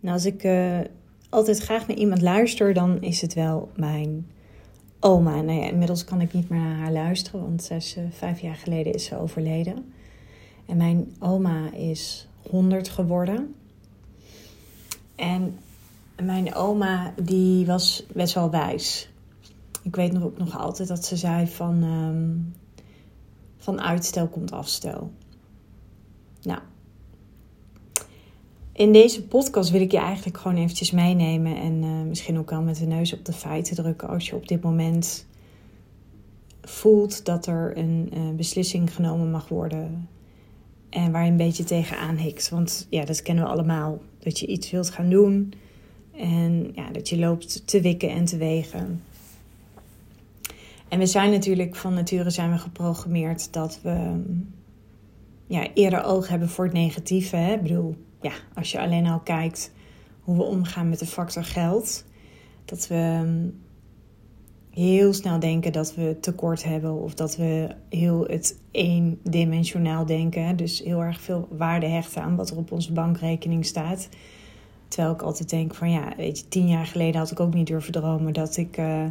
Nou, als ik uh, altijd graag naar iemand luister, dan is het wel mijn oma. Nou ja, inmiddels kan ik niet meer naar haar luisteren, want zes, uh, vijf jaar geleden is ze overleden. En mijn oma is 100 geworden. En mijn oma, die was best wel wijs. Ik weet nog ook nog altijd dat ze zei van... Um, van uitstel komt afstel. Nou, in deze podcast wil ik je eigenlijk gewoon eventjes meenemen en uh, misschien ook wel met de neus op de feiten drukken als je op dit moment voelt dat er een uh, beslissing genomen mag worden en waar je een beetje tegenaan hikt. Want ja, dat kennen we allemaal. Dat je iets wilt gaan doen en ja, dat je loopt te wikken en te wegen. En we zijn natuurlijk van nature zijn we geprogrammeerd dat we ja, eerder oog hebben voor het negatieve. Hè? Ik bedoel, ja, als je alleen al kijkt hoe we omgaan met de factor geld, dat we heel snel denken dat we tekort hebben of dat we heel het eendimensionaal denken. Dus heel erg veel waarde hechten aan wat er op onze bankrekening staat. Terwijl ik altijd denk van ja, weet je, tien jaar geleden had ik ook niet durven dromen dat ik uh,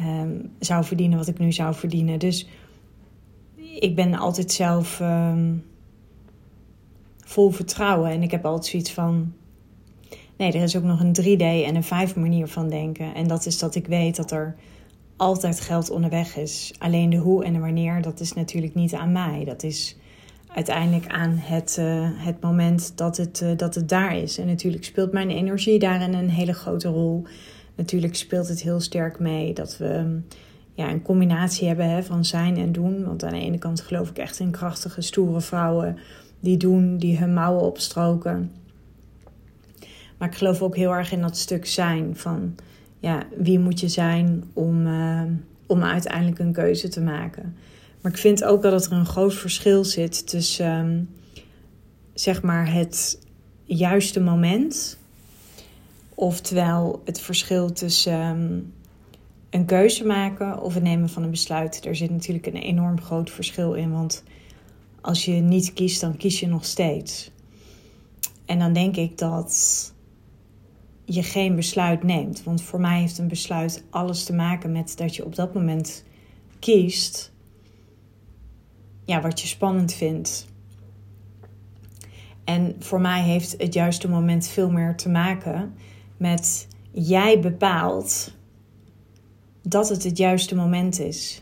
um, zou verdienen wat ik nu zou verdienen. Dus ik ben altijd zelf um, vol vertrouwen en ik heb altijd zoiets van. Nee, er is ook nog een 3D en een 5 manier van denken. En dat is dat ik weet dat er altijd geld onderweg is. Alleen de hoe en de wanneer, dat is natuurlijk niet aan mij. Dat is uiteindelijk aan het, uh, het moment dat het, uh, dat het daar is. En natuurlijk speelt mijn energie daarin een hele grote rol. Natuurlijk speelt het heel sterk mee dat we ja, een combinatie hebben hè, van zijn en doen. Want aan de ene kant geloof ik echt in krachtige, stoere vrouwen die doen, die hun mouwen opstroken. Maar ik geloof ook heel erg in dat stuk zijn van ja, wie moet je zijn om, uh, om uiteindelijk een keuze te maken. Maar ik vind ook dat er een groot verschil zit tussen um, zeg maar het juiste moment. Oftewel het verschil tussen um, een keuze maken of het nemen van een besluit. Er zit natuurlijk een enorm groot verschil in. Want als je niet kiest, dan kies je nog steeds. En dan denk ik dat je geen besluit neemt. Want voor mij heeft een besluit alles te maken met dat je op dat moment kiest ja, wat je spannend vindt. En voor mij heeft het juiste moment veel meer te maken met jij bepaalt dat het het juiste moment is.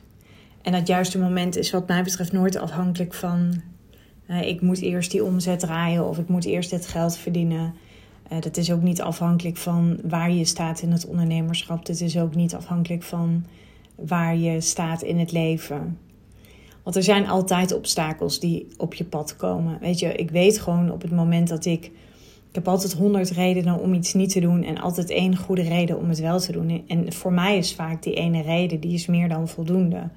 En dat juiste moment is wat mij betreft nooit afhankelijk van uh, ik moet eerst die omzet draaien of ik moet eerst dit geld verdienen. Uh, dat is ook niet afhankelijk van waar je staat in het ondernemerschap. Dit is ook niet afhankelijk van waar je staat in het leven. Want er zijn altijd obstakels die op je pad komen. Weet je, ik weet gewoon op het moment dat ik. Ik heb altijd honderd redenen om iets niet te doen en altijd één goede reden om het wel te doen. En voor mij is vaak die ene reden, die is meer dan voldoende.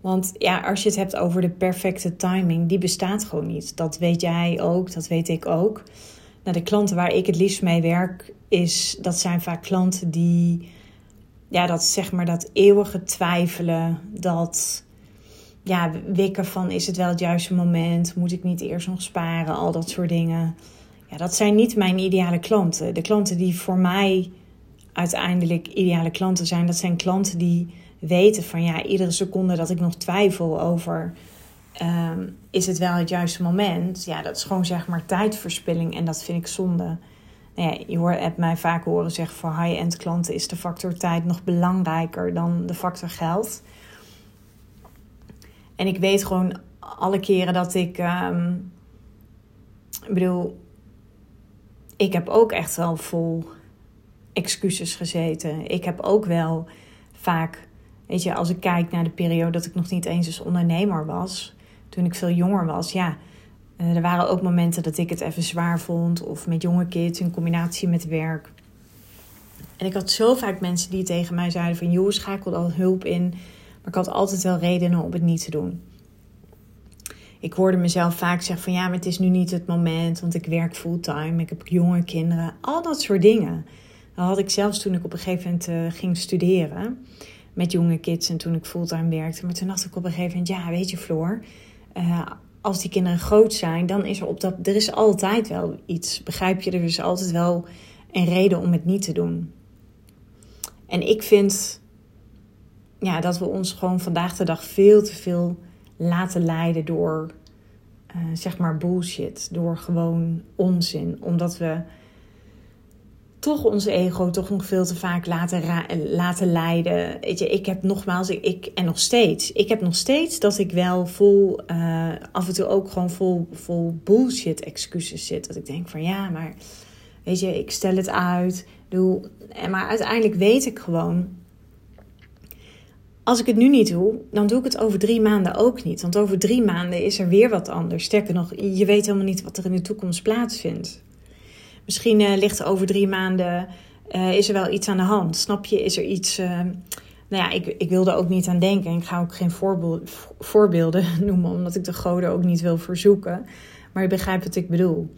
Want ja, als je het hebt over de perfecte timing, die bestaat gewoon niet. Dat weet jij ook, dat weet ik ook. Nou, de klanten waar ik het liefst mee werk, is, dat zijn vaak klanten die, ja, dat zeg maar dat eeuwige twijfelen, dat ja, wikken van is het wel het juiste moment, moet ik niet eerst nog sparen, al dat soort dingen. Ja, dat zijn niet mijn ideale klanten. De klanten die voor mij uiteindelijk ideale klanten zijn, dat zijn klanten die weten van ja, iedere seconde dat ik nog twijfel over um, is het wel het juiste moment, ja, dat is gewoon zeg maar tijdverspilling en dat vind ik zonde. Nou ja, je hoort mij vaak horen zeggen voor high-end klanten is de factor tijd nog belangrijker dan de factor geld. En ik weet gewoon alle keren dat ik. Um, ik bedoel, ik heb ook echt wel vol excuses gezeten. Ik heb ook wel vaak, weet je, als ik kijk naar de periode dat ik nog niet eens als ondernemer was, toen ik veel jonger was, ja. Eh, er waren ook momenten dat ik het even zwaar vond, of met jonge kids in combinatie met werk. En ik had zo vaak mensen die tegen mij zeiden van... joh, schakel al hulp in. Maar ik had altijd wel redenen om het niet te doen. Ik hoorde mezelf vaak zeggen van ja, maar het is nu niet het moment, want ik werk fulltime, ik heb jonge kinderen, al dat soort dingen. Dat had ik zelfs toen ik op een gegeven moment uh, ging studeren met jonge kids en toen ik fulltime werkte. Maar toen dacht ik op een gegeven moment, ja, weet je Floor, uh, als die kinderen groot zijn, dan is er op dat. Er is altijd wel iets. Begrijp je? Er is altijd wel een reden om het niet te doen. En ik vind ja, dat we ons gewoon vandaag de dag veel te veel laten leiden door uh, zeg maar bullshit, door gewoon onzin, omdat we toch ons ego toch nog veel te vaak laten, laten leiden. Weet je, ik heb nogmaals, ik, en nog steeds, ik heb nog steeds dat ik wel vol, uh, af en toe ook gewoon vol, vol bullshit excuses zit. Dat ik denk van ja, maar weet je, ik stel het uit. Doe, maar uiteindelijk weet ik gewoon, als ik het nu niet doe, dan doe ik het over drie maanden ook niet. Want over drie maanden is er weer wat anders. Sterker nog, je weet helemaal niet wat er in de toekomst plaatsvindt. Misschien uh, ligt over drie maanden uh, is er wel iets aan de hand. Snap je? Is er iets. Uh, nou ja, ik, ik ook niet aan denken. Ik ga ook geen voorbeelden noemen, omdat ik de goden ook niet wil verzoeken. Maar je begrijpt wat ik bedoel.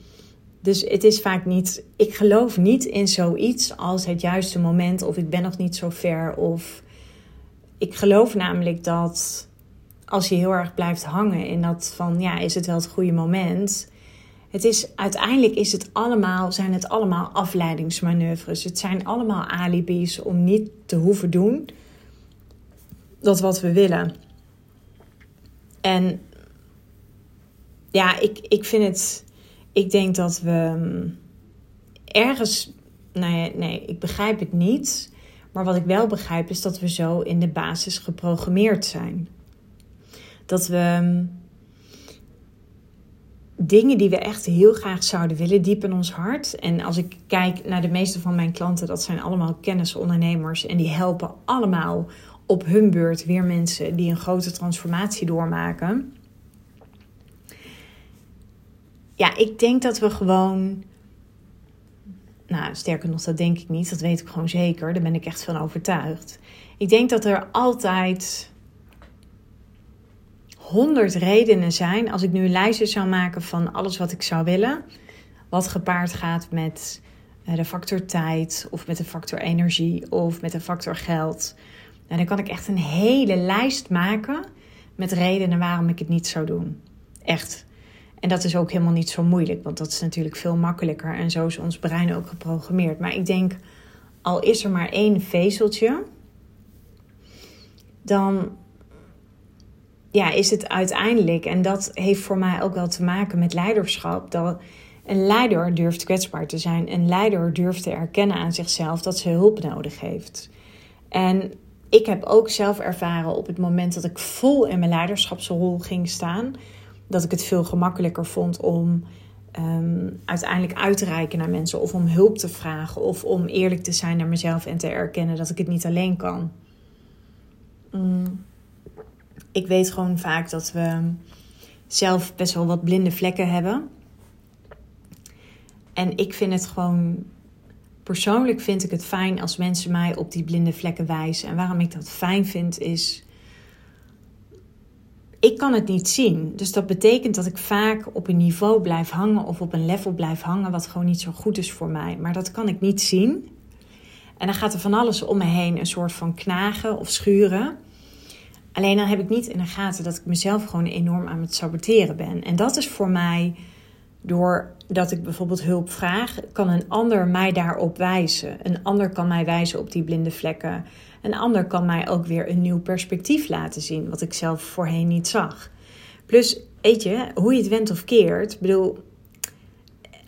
Dus het is vaak niet. Ik geloof niet in zoiets als het juiste moment, of ik ben nog niet zo ver. Of ik geloof namelijk dat als je heel erg blijft hangen in dat van ja, is het wel het goede moment? Het is, uiteindelijk is het allemaal, zijn het allemaal afleidingsmanoeuvres. Het zijn allemaal alibis om niet te hoeven doen dat wat we willen. En ja, ik, ik vind het. Ik denk dat we mm, ergens. Nee, nee, ik begrijp het niet. Maar wat ik wel begrijp is dat we zo in de basis geprogrammeerd zijn. Dat we mm, dingen die we echt heel graag zouden willen, diep in ons hart. En als ik kijk naar de meeste van mijn klanten, dat zijn allemaal kennisondernemers. En die helpen allemaal op hun beurt weer mensen die een grote transformatie doormaken. Ja, ik denk dat we gewoon. Nou, sterker nog, dat denk ik niet. Dat weet ik gewoon zeker. Daar ben ik echt van overtuigd. Ik denk dat er altijd honderd redenen zijn. Als ik nu een lijstje zou maken van alles wat ik zou willen. Wat gepaard gaat met eh, de factor tijd, of met de factor energie, of met de factor geld. En dan kan ik echt een hele lijst maken met redenen waarom ik het niet zou doen. Echt. En dat is ook helemaal niet zo moeilijk, want dat is natuurlijk veel makkelijker. En zo is ons brein ook geprogrammeerd. Maar ik denk, al is er maar één vezeltje, dan ja, is het uiteindelijk, en dat heeft voor mij ook wel te maken met leiderschap, dat een leider durft kwetsbaar te zijn. Een leider durft te erkennen aan zichzelf dat ze hulp nodig heeft. En ik heb ook zelf ervaren op het moment dat ik vol in mijn leiderschapsrol ging staan, dat ik het veel gemakkelijker vond om ehm, uiteindelijk uit te reiken naar mensen of om hulp te vragen of om eerlijk te zijn naar mezelf en te erkennen dat ik het niet alleen kan. Mm ik weet gewoon vaak dat we zelf best wel wat blinde vlekken hebben. En ik vind het gewoon. Persoonlijk vind ik het fijn als mensen mij op die blinde vlekken wijzen. En waarom ik dat fijn vind is. Ik kan het niet zien. Dus dat betekent dat ik vaak op een niveau blijf hangen of op een level blijf hangen wat gewoon niet zo goed is voor mij. Maar dat kan ik niet zien. En dan gaat er van alles om me heen een soort van knagen of schuren. Alleen dan heb ik niet in de gaten dat ik mezelf gewoon enorm aan het saboteren ben. En dat is voor mij, doordat ik bijvoorbeeld hulp vraag, kan een ander mij daarop wijzen. Een ander kan mij wijzen op die blinde vlekken. Een ander kan mij ook weer een nieuw perspectief laten zien, wat ik zelf voorheen niet zag. Plus, weet je, hoe je het went of keert, bedoel,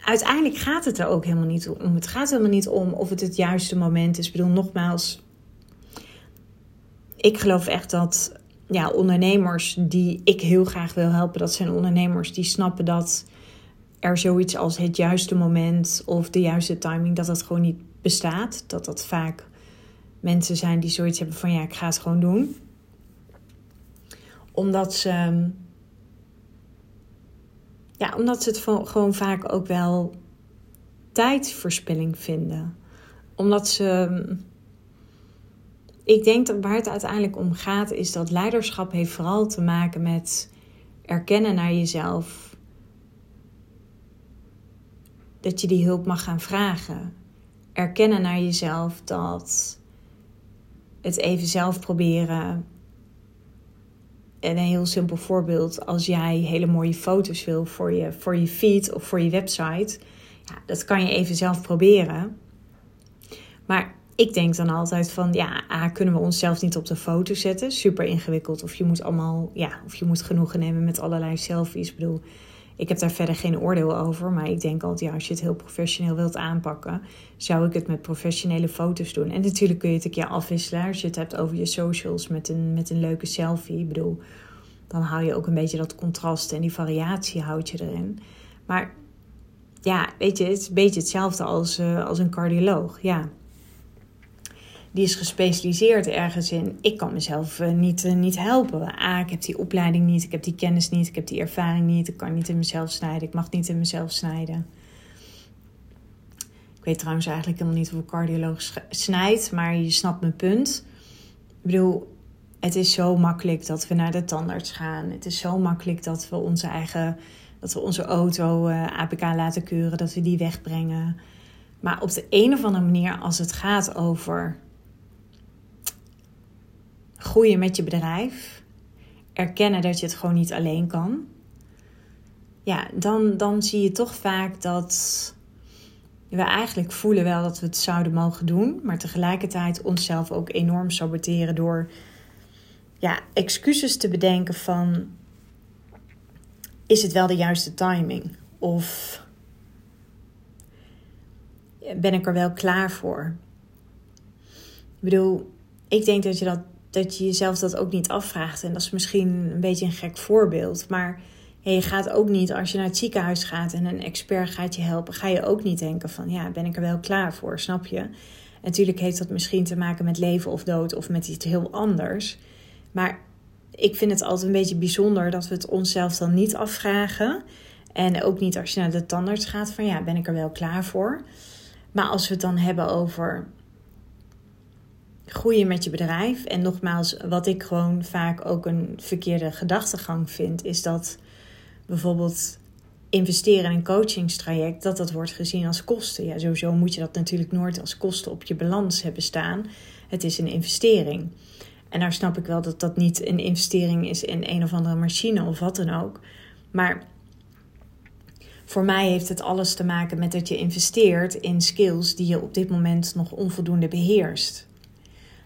uiteindelijk gaat het er ook helemaal niet om. Het gaat helemaal niet om of het het juiste moment is. Ik bedoel, nogmaals, ik geloof echt dat ja, ondernemers die ik heel graag wil helpen, dat zijn ondernemers die snappen dat er zoiets als het juiste moment of de juiste timing, dat dat gewoon niet bestaat. Dat dat vaak mensen zijn die zoiets hebben van ja, ik ga het gewoon doen. Omdat ze, ja, omdat ze het gewoon vaak ook wel tijdverspilling vinden. Omdat ze ik denk dat waar het uiteindelijk om gaat, is dat leiderschap heeft vooral te maken met erkennen naar jezelf. Dat je die hulp mag gaan vragen. Erkennen naar jezelf dat het even zelf proberen een heel simpel voorbeeld. Als jij hele mooie foto's wil voor je, voor je feed of voor je website. Ja, dat kan je even zelf proberen. Maar ik denk dan altijd van, ja, A, kunnen we onszelf niet op de foto zetten? Super ingewikkeld. Of je moet allemaal, ja, of je moet genoegen nemen met allerlei selfies. Ik bedoel, ik heb daar verder geen oordeel over. Maar ik denk altijd, ja, als je het heel professioneel wilt aanpakken, zou ik het met professionele foto's doen. En natuurlijk kun je het een keer afwisselen als je het hebt over je socials met een, met een leuke selfie. Ik bedoel, dan hou je ook een beetje dat contrast en die variatie houd je erin. Maar ja, weet je, het is een beetje hetzelfde als, uh, als een cardioloog. Ja, die is gespecialiseerd ergens in. Ik kan mezelf uh, niet, uh, niet helpen. A, ik heb die opleiding niet, ik heb die kennis niet, ik heb die ervaring niet, ik kan niet in mezelf snijden, ik mag niet in mezelf snijden. Ik weet trouwens eigenlijk helemaal niet hoe cardioloog snijdt, maar je snapt mijn punt. Ik bedoel, het is zo makkelijk dat we naar de tandarts gaan. Het is zo makkelijk dat we onze eigen, dat we onze auto uh, eh, APK laten keuren, dat we die wegbrengen. Maar op de een of andere manier, als het gaat over groeien met je bedrijf, erkennen dat je het gewoon niet alleen kan, ja, dan, dan zie je toch vaak dat we eigenlijk voelen wel dat we het zouden mogen doen, maar tegelijkertijd onszelf ook enorm saboteren door ja, excuses te bedenken van is het wel de juiste timing? Of ben ik er wel klaar voor? Ik bedoel, ik denk dat je dat dat je jezelf dat ook niet afvraagt. En dat is misschien een beetje een gek voorbeeld. Maar je gaat ook niet, als je naar het ziekenhuis gaat en een expert gaat je helpen, ga je ook niet denken van ja, ben ik er wel klaar voor, snap je? natuurlijk heeft dat misschien te maken met leven of dood of met iets heel anders. Maar ik vind het altijd een beetje bijzonder dat we het onszelf dan niet afvragen. En ook niet als je naar de tandarts gaat van ja, ben ik er wel klaar voor? Maar als we het dan hebben over groeien met je bedrijf. En nogmaals, wat ik gewoon vaak ook een verkeerde gedachtegang vind, is dat bijvoorbeeld investeren in een coachingstraject, dat dat wordt gezien als kosten. Ja, sowieso moet je dat natuurlijk nooit als kosten op je balans hebben staan. Het is een investering. En daar snap ik wel dat dat niet een investering is in een of andere machine of wat dan ook. Maar voor mij heeft het alles te maken met dat je investeert in skills die je op dit moment nog onvoldoende beheerst.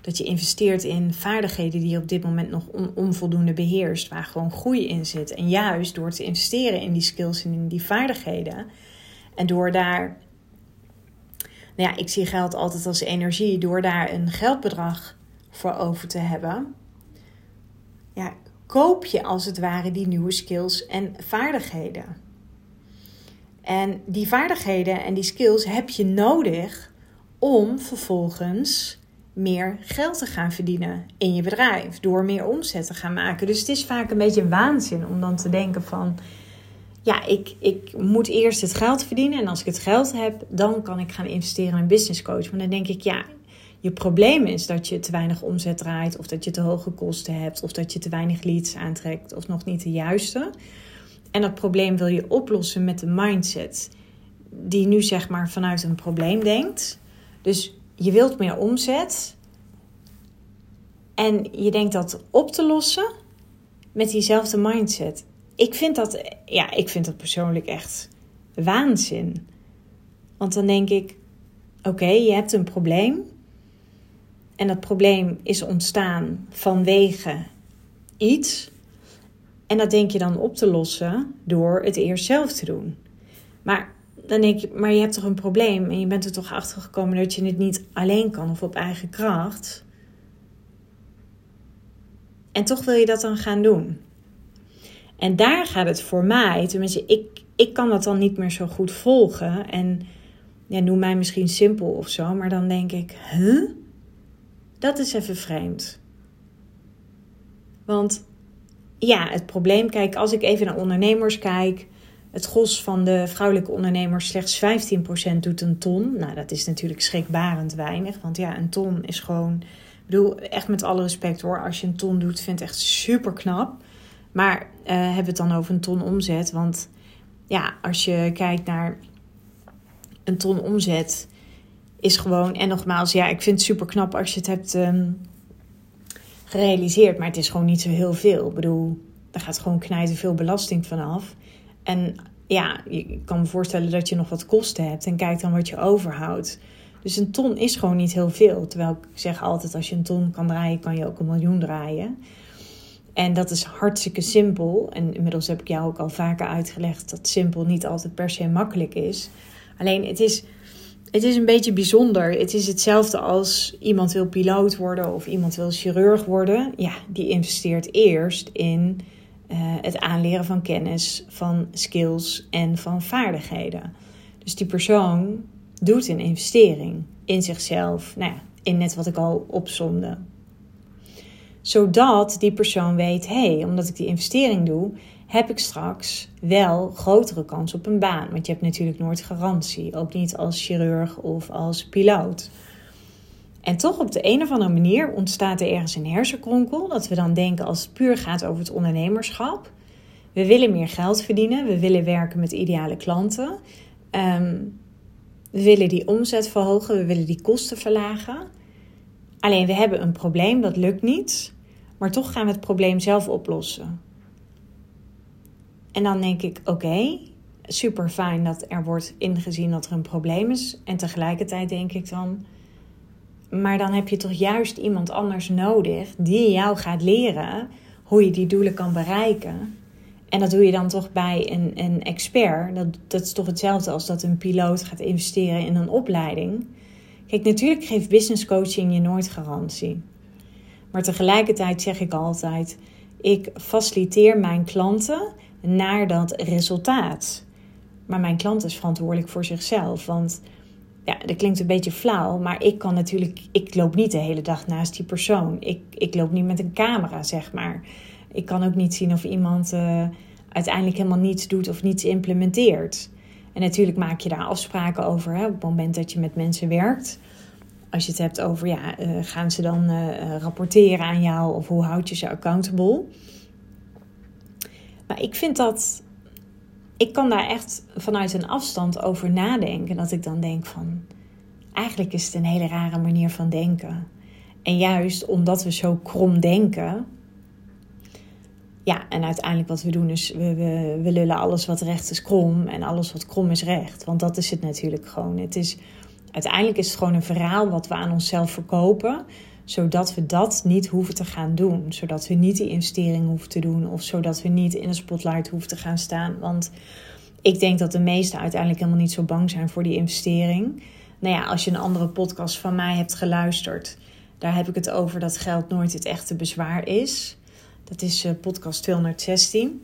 Dat je investeert in vaardigheden die je op dit moment nog onvoldoende beheerst, waar gewoon groei in zit. En juist door te investeren in die skills en in die vaardigheden, en door daar, nou ja, ik zie geld altijd als energie, door daar een geldbedrag voor over te hebben, ja, koop je als het ware die nieuwe skills en vaardigheden. En die vaardigheden en die skills heb je nodig om vervolgens meer geld te gaan verdienen in je bedrijf. Door meer omzet te gaan maken. Dus het is vaak een beetje waanzin om dan te denken van... Ja, ik, ik moet eerst het geld verdienen. En als ik het geld heb, dan kan ik gaan investeren in een business coach. Maar dan denk ik, ja, je probleem is dat je te weinig omzet draait. Of dat je te hoge kosten hebt. Of dat je te weinig leads aantrekt. Of nog niet de juiste. En dat probleem wil je oplossen met de mindset. Die nu zeg maar vanuit een probleem denkt. Dus je wilt meer omzet. En je denkt dat op te lossen met diezelfde mindset. Ik vind dat, ja, ik vind dat persoonlijk echt waanzin. Want dan denk ik: oké, je hebt een probleem. En dat probleem is ontstaan vanwege iets. En dat denk je dan op te lossen door het eerst zelf te doen. Maar dan denk je, maar je hebt toch een probleem en je bent er toch achter gekomen dat je het niet alleen kan of op eigen kracht. En toch wil je dat dan gaan doen. En daar gaat het voor mij, tenminste, ik, ik kan dat dan niet meer zo goed volgen. En ja, noem mij misschien simpel of zo, maar dan denk ik, huh? Dat is even vreemd. Want ja, het probleem, kijk, als ik even naar ondernemers kijk, het gros van de vrouwelijke ondernemers slechts 15% doet een ton. Nou, dat is natuurlijk schrikbarend weinig. Want ja, een ton is gewoon. Ik bedoel, echt met alle respect hoor. Als je een ton doet, vind ik echt super knap. Maar uh, hebben we het dan over een ton omzet? Want ja, als je kijkt naar een ton omzet, is gewoon. En nogmaals, ja, ik vind het super knap als je het hebt. Um, gerealiseerd, maar het is gewoon niet zo heel veel. Ik bedoel, daar gaat gewoon knijten veel belasting vanaf. En ja, je kan me voorstellen dat je nog wat kosten hebt en kijk dan wat je overhoudt. Dus een ton is gewoon niet heel veel. Terwijl ik zeg altijd, als je een ton kan draaien, kan je ook een miljoen draaien. En dat is hartstikke simpel. En inmiddels heb ik jou ook al vaker uitgelegd dat simpel niet altijd per se makkelijk is. Alleen het is, het is een beetje bijzonder. Het is hetzelfde als iemand wil piloot worden of iemand wil chirurg worden. Ja, die investeert eerst in uh, het aanleren van kennis, van skills en van vaardigheden. Dus die persoon doet een investering in zichzelf. Nou ja, in net wat ik al opzomde zodat die persoon weet: hé, hey, omdat ik die investering doe, heb ik straks wel grotere kans op een baan. Want je hebt natuurlijk nooit garantie, ook niet als chirurg of als piloot. En toch op de een of andere manier ontstaat er ergens een hersenkronkel dat we dan denken als het puur gaat over het ondernemerschap. We willen meer geld verdienen, we willen werken met ideale klanten. Ehm, we willen die omzet verhogen, we willen die kosten verlagen. Alleen we hebben een probleem, dat lukt niet. Maar toch gaan we het probleem zelf oplossen. En dan denk ik: oké, super fijn dat er wordt ingezien dat er een probleem is. En tegelijkertijd denk ik dan: maar dan heb je toch juist iemand anders nodig die jou gaat leren hoe je die doelen kan bereiken. En dat doe je dan toch bij een, een expert. Dat, dat is toch hetzelfde als dat een piloot gaat investeren in een opleiding. Kijk, natuurlijk geeft business coaching je nooit garantie. Maar tegelijkertijd zeg ik altijd: ik faciliteer mijn klanten naar dat resultaat. Maar mijn klant is verantwoordelijk voor zichzelf. Want ja, dat klinkt een beetje flauw, maar ik kan natuurlijk, ik loop niet de hele dag naast die persoon. Ik, ik loop niet met een camera, zeg maar. Ik kan ook niet zien of iemand uh, uiteindelijk helemaal niets doet of niets implementeert. En natuurlijk maak je daar afspraken over hè, op het moment dat je met mensen werkt als je het hebt over, ja, uh, gaan ze dan uh, rapporteren aan jou of hoe houd je ze accountable? Maar ik vind dat, ik kan daar echt vanuit een afstand over nadenken. Dat ik dan denk van, eigenlijk is het een hele rare manier van denken. En juist omdat we zo krom denken, ja, en uiteindelijk wat we doen is, we, we, lullen alles wat recht is krom en alles wat krom is recht. Want dat is het natuurlijk gewoon. Het is Uiteindelijk is het gewoon een verhaal wat we aan onszelf verkopen, zodat we dat niet hoeven te gaan doen. Zodat we niet die investering hoeven te doen of zodat we niet in de spotlight hoeven te gaan staan. Want ik denk dat de meesten uiteindelijk helemaal niet zo bang zijn voor die investering. Nou ja, als je een andere podcast van mij hebt geluisterd, daar heb ik het over dat geld nooit het echte bezwaar is. Dat is uh, podcast 216.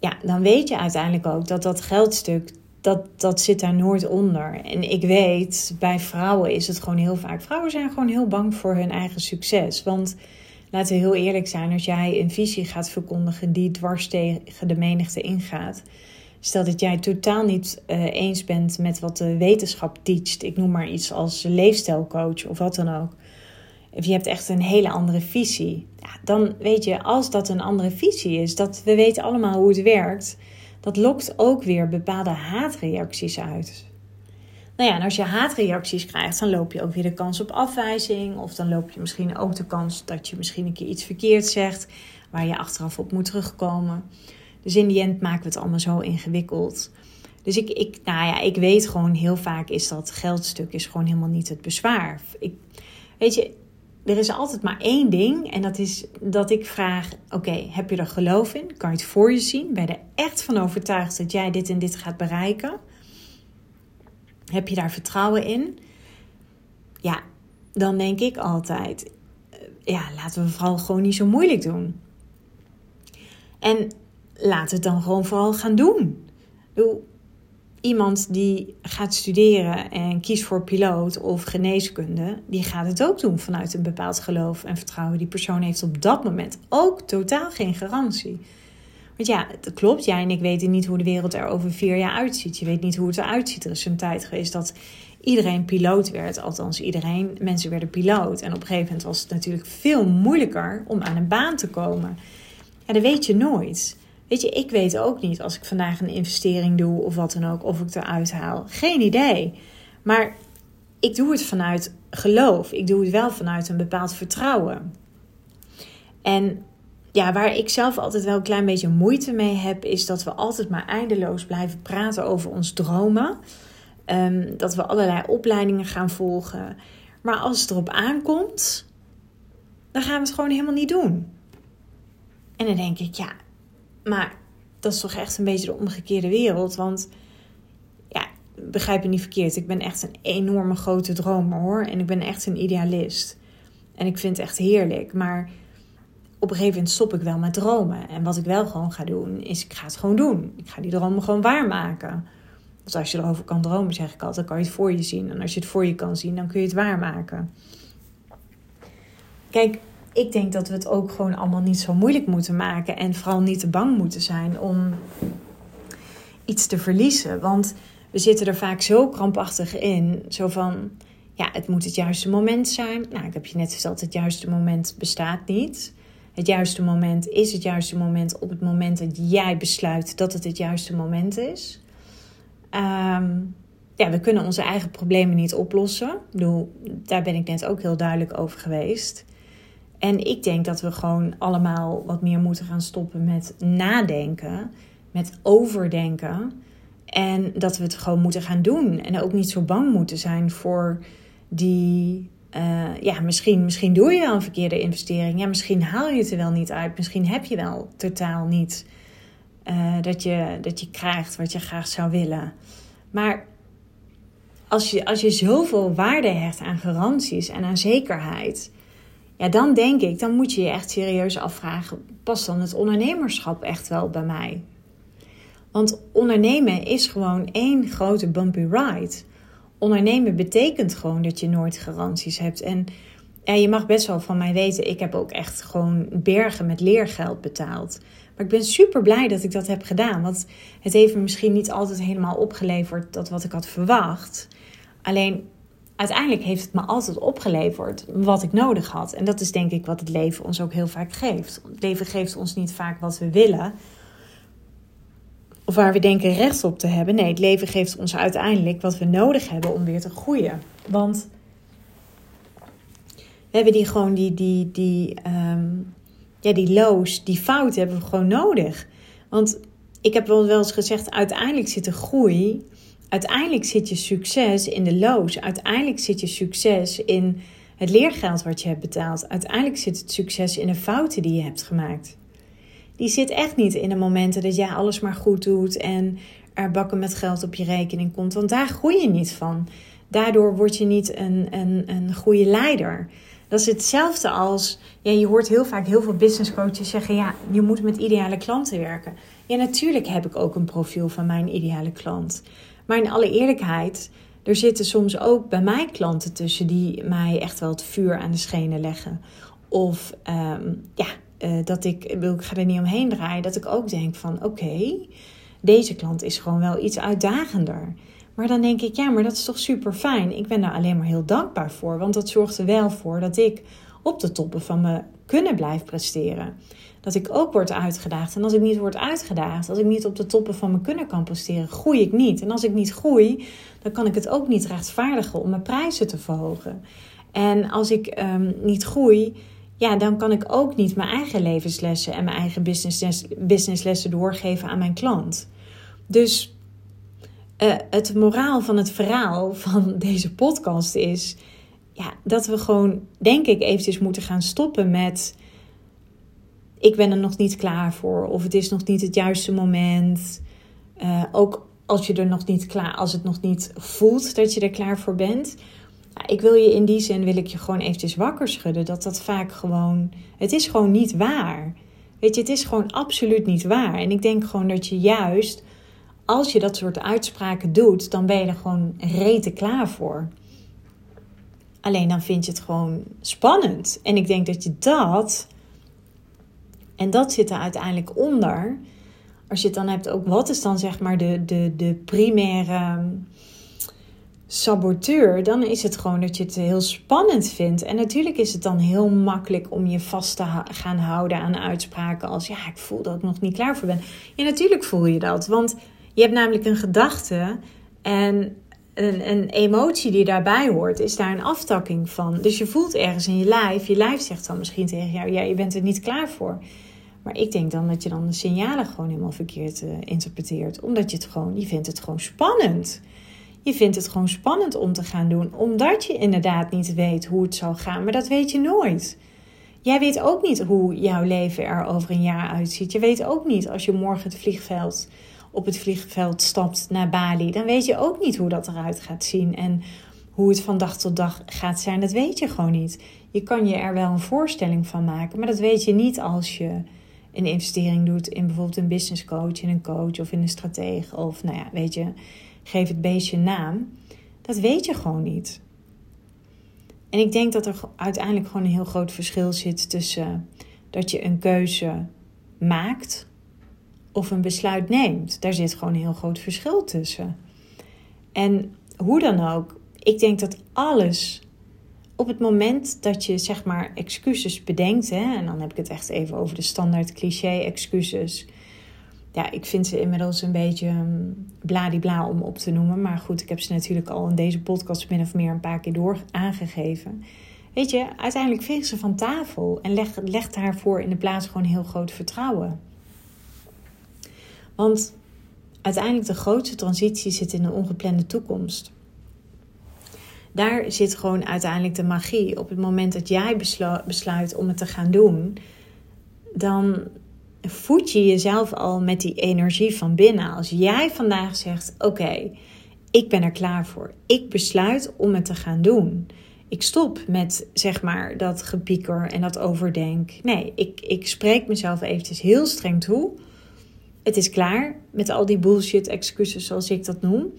Ja, dan weet je uiteindelijk ook dat dat geldstuk dat, dat zit daar nooit onder. En ik weet, bij vrouwen is het gewoon heel vaak. Vrouwen zijn gewoon heel bang voor hun eigen succes. Want laten we heel eerlijk zijn, als jij een visie gaat verkondigen die dwars tegen de menigte ingaat. Stel dat jij totaal niet uh, eens bent met wat de wetenschap teacht. Ik noem maar iets als leefstijlcoach of wat dan ook. Of je hebt echt een hele andere visie. Ja, dan weet je, als dat een andere visie is, dat we weten allemaal hoe het werkt dat lokt ook weer bepaalde haatreacties uit. Nou ja, en als je haatreacties krijgt, dan loop je ook weer de kans op afwijzing. Of dan loop je misschien ook de kans dat je misschien een keer iets verkeerd zegt, waar je achteraf op moet terugkomen. Dus in die end maken we het allemaal zo ingewikkeld. Dus ik, ik, nou ja, ik weet gewoon heel vaak is dat geldstuk is gewoon helemaal niet het bezwaar. Ik, weet je, er is altijd maar één ding en dat is dat ik vraag: oké, heb je er geloof in? Kan je het voor je zien? Ben je er echt van overtuigd dat jij dit en dit gaat bereiken? Heb je daar vertrouwen in? Ja, dan denk ik altijd: eh, ja, laten we vooral gewoon niet zo moeilijk doen. En laten we het dan gewoon vooral gaan doen. Doe, iemand die gaat studeren en kiest voor piloot of geneeskunde, die gaat het ook doen vanuit een bepaald geloof en vertrouwen. Die persoon heeft op dat moment ook totaal geen garantie. Want ja, het klopt, jij en ik weten niet hoe de wereld er over vier jaar uitziet. Je weet niet hoe het eruit ziet. Er is een tijd geweest dat iedereen piloot werd. Althans, iedereen, mensen werden piloot. En op een gegeven moment was het natuurlijk veel moeilijker om aan een baan te komen. Ja, dat weet je nooit. Weet je, ik weet ook niet als ik vandaag een investering doe of wat dan ook, of ik eruit haal. Geen idee. Maar ik doe het vanuit geloof. Ik doe het wel vanuit een bepaald vertrouwen. En ja, waar ik zelf altijd wel een klein beetje moeite mee heb, is dat we altijd maar eindeloos blijven praten over ons dromen. Ehm, dat we allerlei opleidingen gaan volgen. Maar als het erop aankomt, dan gaan we het gewoon helemaal niet doen. En dan denk ik, ja, maar dat is toch echt een beetje de omgekeerde wereld. Want ja, begrijp me niet verkeerd. Ik ben echt een enorme grote dromer hoor. En ik ben echt een idealist. En ik vind het echt heerlijk. Maar op een gegeven moment stop ik wel met dromen. En wat ik wel gewoon ga doen, is ik ga het gewoon doen. Ik ga die dromen gewoon waarmaken. Dus als je erover kan dromen, zeg ik altijd, dan kan je het voor je zien. En als je het voor je kan zien, dan kun je het waarmaken. Kijk, ik denk dat we het ook gewoon allemaal niet zo moeilijk moeten maken. En vooral niet te bang moeten zijn om iets te verliezen. Want we zitten er vaak zo krampachtig in. Zo van, ja, het moet het juiste moment zijn. Nou, ik heb je net gezegd, het juiste moment bestaat niet. Het juiste moment is het juiste moment op het moment dat jij besluit dat het het juiste moment is. Ehm, ja, we kunnen onze eigen problemen niet oplossen. Ik bedoel, daar ben ik net ook heel duidelijk over geweest. En ik denk dat we gewoon allemaal wat meer moeten gaan stoppen met nadenken, met overdenken. En dat we het gewoon moeten gaan doen. En ook niet zo bang moeten zijn voor die. Uh, ja, misschien, misschien doe je wel een verkeerde investering. Ja, misschien haal je het er wel niet uit. Misschien heb je wel totaal niet uh, dat, je, dat je krijgt wat je graag zou willen. Maar als je, als je zoveel waarde hecht aan garanties en aan zekerheid ja, dan denk ik, dan moet je je echt serieus afvragen: past dan het ondernemerschap echt wel bij mij? Want ondernemen is gewoon één grote bumpy ride. Ondernemen betekent gewoon dat je nooit garanties hebt. En ja, je mag best wel van mij weten, ik heb ook echt gewoon bergen met leergeld betaald. Maar ik ben super blij dat ik dat heb gedaan. Want het heeft me misschien niet altijd helemaal opgeleverd dat wat ik had verwacht. Alleen uiteindelijk heeft het me altijd opgeleverd wat ik nodig had. En dat is denk ik wat het leven ons ook heel vaak geeft. Het leven geeft ons niet vaak wat we willen. Of waar we denken recht op te hebben. Nee, het leven geeft ons uiteindelijk wat we nodig hebben om weer te groeien. Want we hebben die gewoon die, die, die, um, ja, die loos, die fout hebben we gewoon nodig. Want ik heb wel eens gezegd, uiteindelijk zit de groei uiteindelijk zit je succes in de loos. Uiteindelijk zit je succes in het leergeld wat je hebt betaald. Uiteindelijk zit het succes in de fouten die je hebt gemaakt. Die zit echt niet in de momenten dat jij alles maar goed doet en er bakken met geld op je rekening komt. Want daar groei je niet van. Daardoor word je niet een, een, een goede leider. Dat is hetzelfde als, ja, je hoort heel vaak heel veel business coaches zeggen, ja, je moet met ideale klanten werken. Ja, natuurlijk heb ik ook een profiel van mijn ideale klant. Maar in alle eerlijkheid, er zitten soms ook bij mij klanten tussen die mij echt wel het vuur aan de schenen leggen. Of ehm, ja, uh, dat ik, ik ga er niet omheen draaien, dat ik ook denk van oké, deze klant is gewoon wel iets uitdagender. Maar dan denk ik, ja, maar dat is toch super fijn. Ik ben daar alleen maar heel dankbaar voor, want dat zorgt er wel voor dat ik op de toppen van me kunnen blijf presteren dat ik ook word uitgedaagd. En als ik niet word uitgedaagd, als ik niet op de toppen van mijn kunnen kan presteren, groei ik niet. En als ik niet groei, dan kan ik het ook niet rechtvaardigen om mijn prijzen te verhogen. En als ik um, niet groei, ja, dan kan ik ook niet mijn eigen levenslessen en mijn eigen business, businesslessen doorgeven aan mijn klant. Dus uh, het moraal van het verhaal van deze podcast is ja, dat we gewoon, denk ik, eventjes moeten gaan stoppen met ik ben er nog niet klaar voor of het is nog niet het juiste moment. Uh, ook als je er nog niet klaar, als het nog niet voelt dat je er klaar voor bent. ik wil je in die zin wil ik je gewoon eventjes wakker schudden dat dat vaak gewoon, het is gewoon niet waar. Weet je, het is gewoon absoluut niet waar. En ik denk gewoon dat je juist, als je dat soort uitspraken doet, dan ben je er gewoon rete klaar voor. Alleen dan vind je het gewoon spannend. En ik denk dat je dat en dat zit er uiteindelijk onder. Als je het dan hebt ook, wat is dan zeg maar de, de, de primaire ehm, saboteur, dan is het gewoon dat je het heel spannend vindt. En natuurlijk is het dan heel makkelijk om je vast te gaan houden aan uitspraken als ja, ik voel dat ik nog niet klaar voor ben. Ja, natuurlijk voel je dat, want je hebt namelijk een gedachte en een, een, emotie die daarbij hoort, is daar een aftakking van. Dus je voelt ergens in je lijf, je lijf zegt dan misschien tegen jou, ja, je bent er niet klaar voor. Maar ik denk dan dat je dan de signalen gewoon helemaal verkeerd uh, interpreteert. Omdat je het gewoon, je vindt het gewoon spannend. Je vindt het gewoon spannend om te gaan doen, omdat je inderdaad niet weet hoe het zal gaan. Maar dat weet je nooit. Jij weet ook niet hoe jouw leven er over een jaar uitziet. Je weet ook niet als je morgen het vliegveld op het vliegveld stapt naar Bali, dan weet je ook niet hoe dat eruit gaat zien en hoe het van dag tot dag gaat zijn. Dat weet je gewoon niet. Je kan je er wel een voorstelling van maken, maar dat weet je niet als je een investering doet in bijvoorbeeld een business coach, in een coach of in een stratege of nou ja, weet je, geef het beestje naam. Dat weet je gewoon niet. En ik denk dat er uiteindelijk gewoon een heel groot verschil zit tussen dat je een keuze maakt of een besluit neemt. Daar zit gewoon een heel groot verschil tussen. En hoe dan ook, ik denk dat alles op het moment dat je zeg maar excuses bedenkt, hè, en dan heb ik het echt even over de standaard cliché excuses. Ja, ik vind ze inmiddels een beetje um, bladibla om op te noemen. Maar goed, ik heb ze natuurlijk al in deze podcast min of meer een paar keer door aangegeven. Weet je, uiteindelijk veeg ze van tafel en leg, leg daarvoor in de plaats gewoon heel groot vertrouwen. Want uiteindelijk de grootste transitie zit in de ongeplande toekomst. Daar zit gewoon uiteindelijk de magie. Op het moment dat jij besluit om het te gaan doen, dan voed je jezelf al met die energie van binnen. Als jij vandaag zegt: Oké, ik ben er klaar voor. Ik besluit om het te gaan doen. Ik stop met zeg maar dat gepieker en dat overdenk. Nee, ik, ik spreek mezelf eventjes heel streng toe het is klaar met al die bullshit excuses zoals ik dat noem.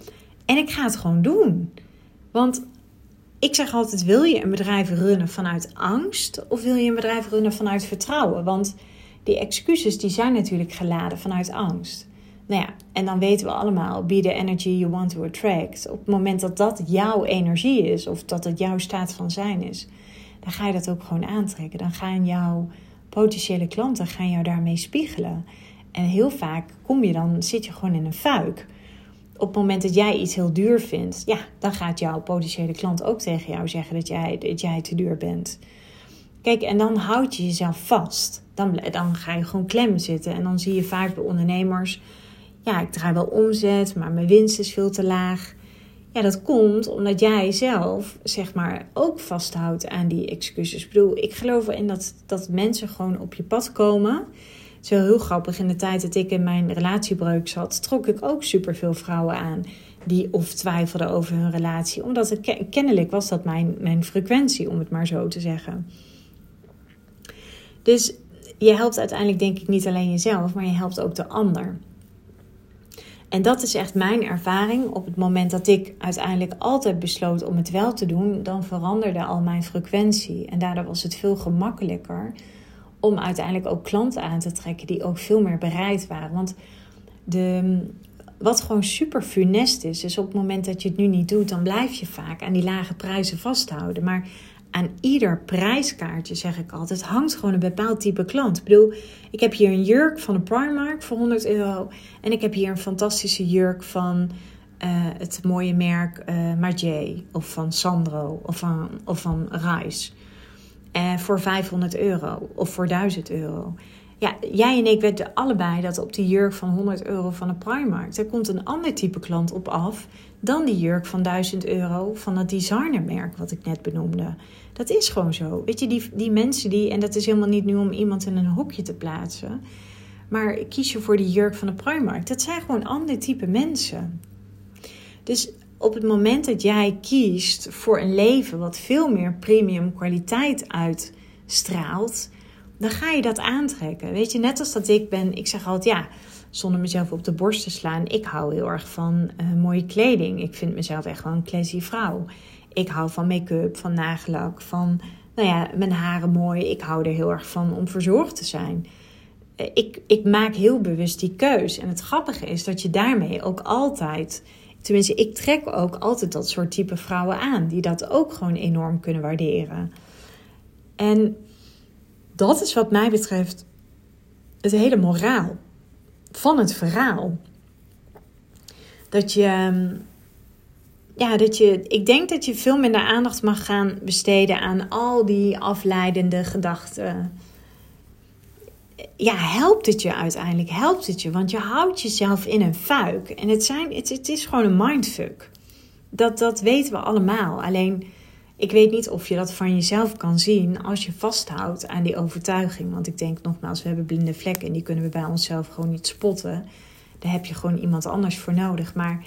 En ik ga het gewoon doen. Want ik zeg altijd: wil je een bedrijf runnen vanuit angst of wil je een bedrijf runnen vanuit vertrouwen? Want die excuses die zijn natuurlijk geladen vanuit angst. Nou ja, en dan weten we allemaal: be the energy you want to attract. Op het moment dat dat jouw energie is of dat het jouw staat van zijn is, dan ga je dat ook gewoon aantrekken. Dan gaan jouw potentiële klanten gaan jou daarmee spiegelen. En heel vaak kom je dan, zit je gewoon in een fuik. Op het moment dat jij iets heel duur vindt, ja, dan gaat jouw potentiële klant ook tegen jou zeggen dat jij, dat jij te duur bent. Kijk, en dan houd je jezelf vast. Dan, dan ga je gewoon klem zitten. En dan zie je vaak bij ondernemers: ja, ik draai wel omzet, maar mijn winst is veel te laag. Ja, dat komt omdat jij zelf, zeg maar, ook vasthoudt aan die excuses. Ik bedoel, ik geloof erin dat, dat mensen gewoon op je pad komen is wel heel grappig. In de tijd dat ik in mijn relatiebreuk zat, trok ik ook superveel vrouwen aan die of twijfelden over hun relatie. Omdat het kennelijk was dat mijn, mijn frequentie, om het maar zo te zeggen. Dus je helpt uiteindelijk denk ik niet alleen jezelf, maar je helpt ook de ander. En dat is echt mijn ervaring. Op het moment dat ik uiteindelijk altijd besloot om het wel te doen, dan veranderde al mijn frequentie. En daardoor was het veel gemakkelijker om uiteindelijk ook klanten aan te trekken die ook veel meer bereid waren. Want de, wat gewoon super funest is, is op het moment dat je het nu niet doet, dan blijf je vaak aan die lage prijzen vasthouden. Maar aan ieder prijskaartje, zeg ik altijd, hangt gewoon een bepaald type klant. Ik bedoel, ik heb hier een jurk van de Primark voor 100 euro. En ik heb hier een fantastische jurk van uh, het mooie merk uh, of van Sandro of van, of van Rice. Uh, voor 500 euro of voor 1000 euro. Ja, jij en ik weten allebei dat op die jurk van 100 euro van de Primark... er komt een ander type klant op af dan die jurk van 1000 euro van het designermerk wat ik net benoemde. Dat is gewoon zo. Weet je, die, die mensen die... en dat is helemaal niet nu om iemand in een hokje te plaatsen... maar kies je voor die jurk van de Primark. Dat zijn gewoon ander type mensen. Dus op het moment dat jij kiest voor een leven wat veel meer premium kwaliteit uitstraalt, dan ga je dat aantrekken. Weet je, net als dat ik ben, ik zeg altijd ja, zonder mezelf op de borst te slaan, ik hou heel erg van uh, mooie kleding. Ik vind mezelf echt wel een classy vrouw. Ik hou van make-up, van nagellak, van nou ja, mijn haren mooi. Ik hou er heel erg van om verzorgd te zijn. Eh, ik, ik maak heel bewust die keus. En het grappige is dat je daarmee ook altijd Tenminste, ik trek ook altijd dat soort type vrouwen aan, die dat ook gewoon enorm kunnen waarderen. En dat is wat mij betreft het hele moraal van het verhaal. Dat je, ja, dat je, ik denk dat je veel minder aandacht mag gaan besteden aan al die afleidende gedachten. Ja, helpt het je uiteindelijk? Helpt het je? Want je houdt jezelf in een fuik. En het, zijn, het, het is gewoon een mindfuck. Dat, dat weten we allemaal. Alleen, ik weet niet of je dat van jezelf kan zien als je vasthoudt aan die overtuiging. Want ik denk nogmaals, we hebben blinde vlekken en die kunnen we bij onszelf gewoon niet spotten. Daar heb je gewoon iemand anders voor nodig. Maar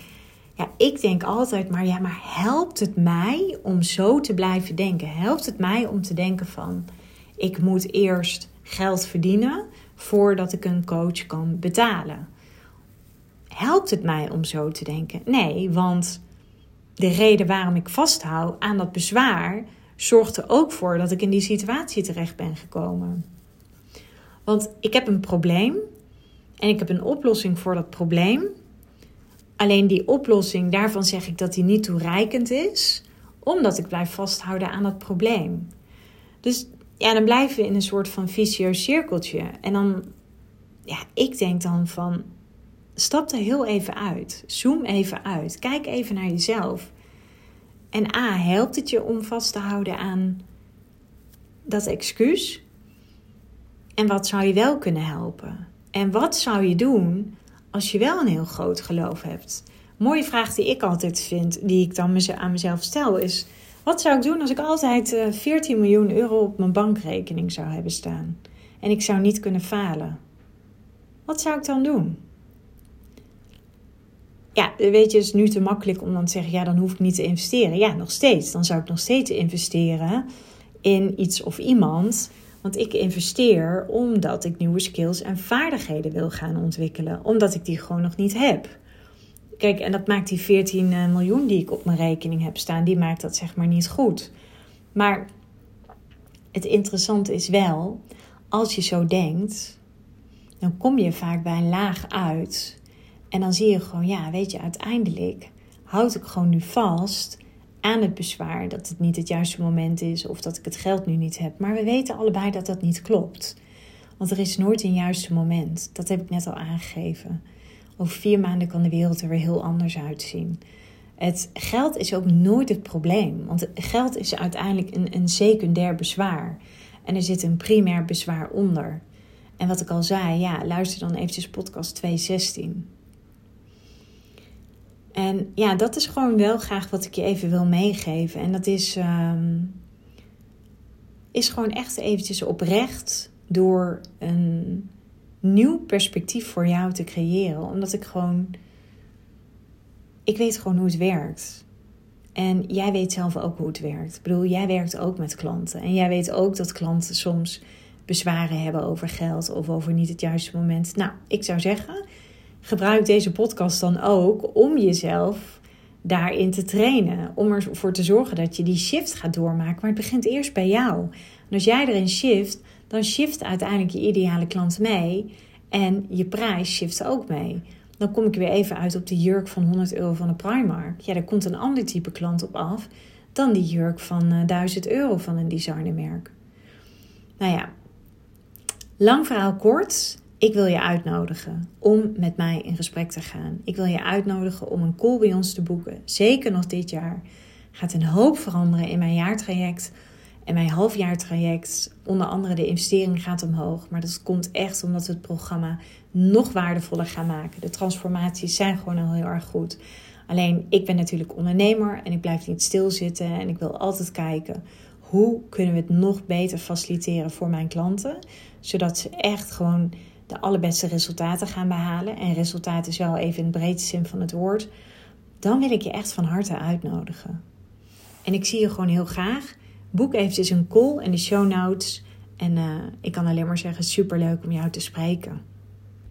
ja, ik denk altijd maar, ja, maar helpt het mij om zo te blijven denken? Helpt het mij om te denken van, ik moet eerst geld verdienen voordat ik een coach kan betalen? Helpt het mij om zo te denken? Nee, want de reden waarom ik vasthoud aan dat bezwaar zorgt er ook voor dat ik in die situatie terecht ben gekomen. Want ik heb een probleem en ik heb een oplossing voor dat probleem. Alleen die oplossing, daarvan zeg ik dat die niet toereikend is, omdat ik blijf vasthouden aan dat probleem. Dus ja, dan blijven we in een soort van vicieus cirkeltje. En dan, ja, ik denk dan van, stap er heel even uit. Zoom even uit. Kijk even naar jezelf. En A, helpt het je om vast te houden aan dat excuus? En wat zou je wel kunnen helpen? En wat zou je doen als je wel een heel groot geloof hebt? Mooie vraag die ik altijd vind, die ik dan aan mezelf stel, is: wat zou ik doen als ik altijd 14 eh, miljoen euro op mijn bankrekening zou hebben staan en ik zou niet kunnen falen? Wat zou ik dan doen? Ja, weet je, het is nu te makkelijk om dan te zeggen: ja, dan hoef ik niet te investeren. Ja, nog steeds. Dan zou ik nog steeds investeren in iets of iemand want ik investeer omdat ik nieuwe skills en vaardigheden wil gaan ontwikkelen. Omdat ik die gewoon nog niet heb. Kijk, en dat maakt die 14 eh, miljoen die ik op mijn rekening heb staan, die maakt dat zeg maar niet goed. Maar het interessante is wel, als je zo denkt, dan kom je vaak bij een laag uit. En dan zie je gewoon, ja, weet je, uiteindelijk houd ik gewoon nu vast aan het bezwaar dat het niet het juiste moment is of dat ik het geld nu niet heb. Maar we weten allebei dat dat niet klopt. Want er is nooit een juiste moment. Dat heb ik net al aangegeven. Over vier maanden kan de wereld er weer heel anders uitzien. Het geld is ook nooit het probleem. Want geld is uiteindelijk een, een secundair bezwaar. En er zit een primair bezwaar onder. En wat ik al zei, ja, luister dan eventjes podcast 216. En ja, dat is gewoon wel graag wat ik je even wil meegeven. En dat is, ehm, is gewoon echt eventjes oprecht door een nieuw perspectief voor jou te creëren. Omdat ik gewoon, ik weet gewoon hoe het werkt. En jij weet zelf ook hoe het werkt. Ik bedoel, jij werkt ook met klanten. En jij weet ook dat klanten soms bezwaren hebben over geld of over niet het juiste moment. Nou, ik zou zeggen, gebruik deze podcast dan ook om jezelf daarin te trainen. Om ervoor te zorgen dat je die shift gaat doormaken. Maar het begint eerst bij jou. En als jij erin shift, dan shift uiteindelijk je ideale klant mee. En je prijs shift ook mee. Dan kom ik weer even uit op de jurk van 100 euro van de Primark. Ja, daar komt een ander type klant op af dan die jurk van uh, eh, 1000 euro van een designermerk. Nou ja, lang verhaal kort. Ik wil je uitnodigen om met mij in gesprek te gaan. Ik wil je uitnodigen om een call bij ons te boeken. Zeker nog dit jaar. Gaat een hoop veranderen in mijn jaartraject. En mijn halfjaartraject, onder andere de investering gaat omhoog. Maar dat komt echt omdat we het programma nog waardevoller gaan maken. De transformaties zijn gewoon al heel erg goed. Alleen ik ben natuurlijk ondernemer en ik blijf niet stilzitten. En ik wil altijd kijken hoe kunnen we het nog beter faciliteren voor mijn klanten. Zodat ze echt gewoon de allerbeste resultaten gaan behalen. En resultaat is wel even in de breedste zin van het woord. Dan wil ik je echt van harte uitnodigen. En ik zie je gewoon heel graag. Boek eventjes een call in de show notes. En uh, ik kan alleen maar zeggen, super leuk om jou te spreken.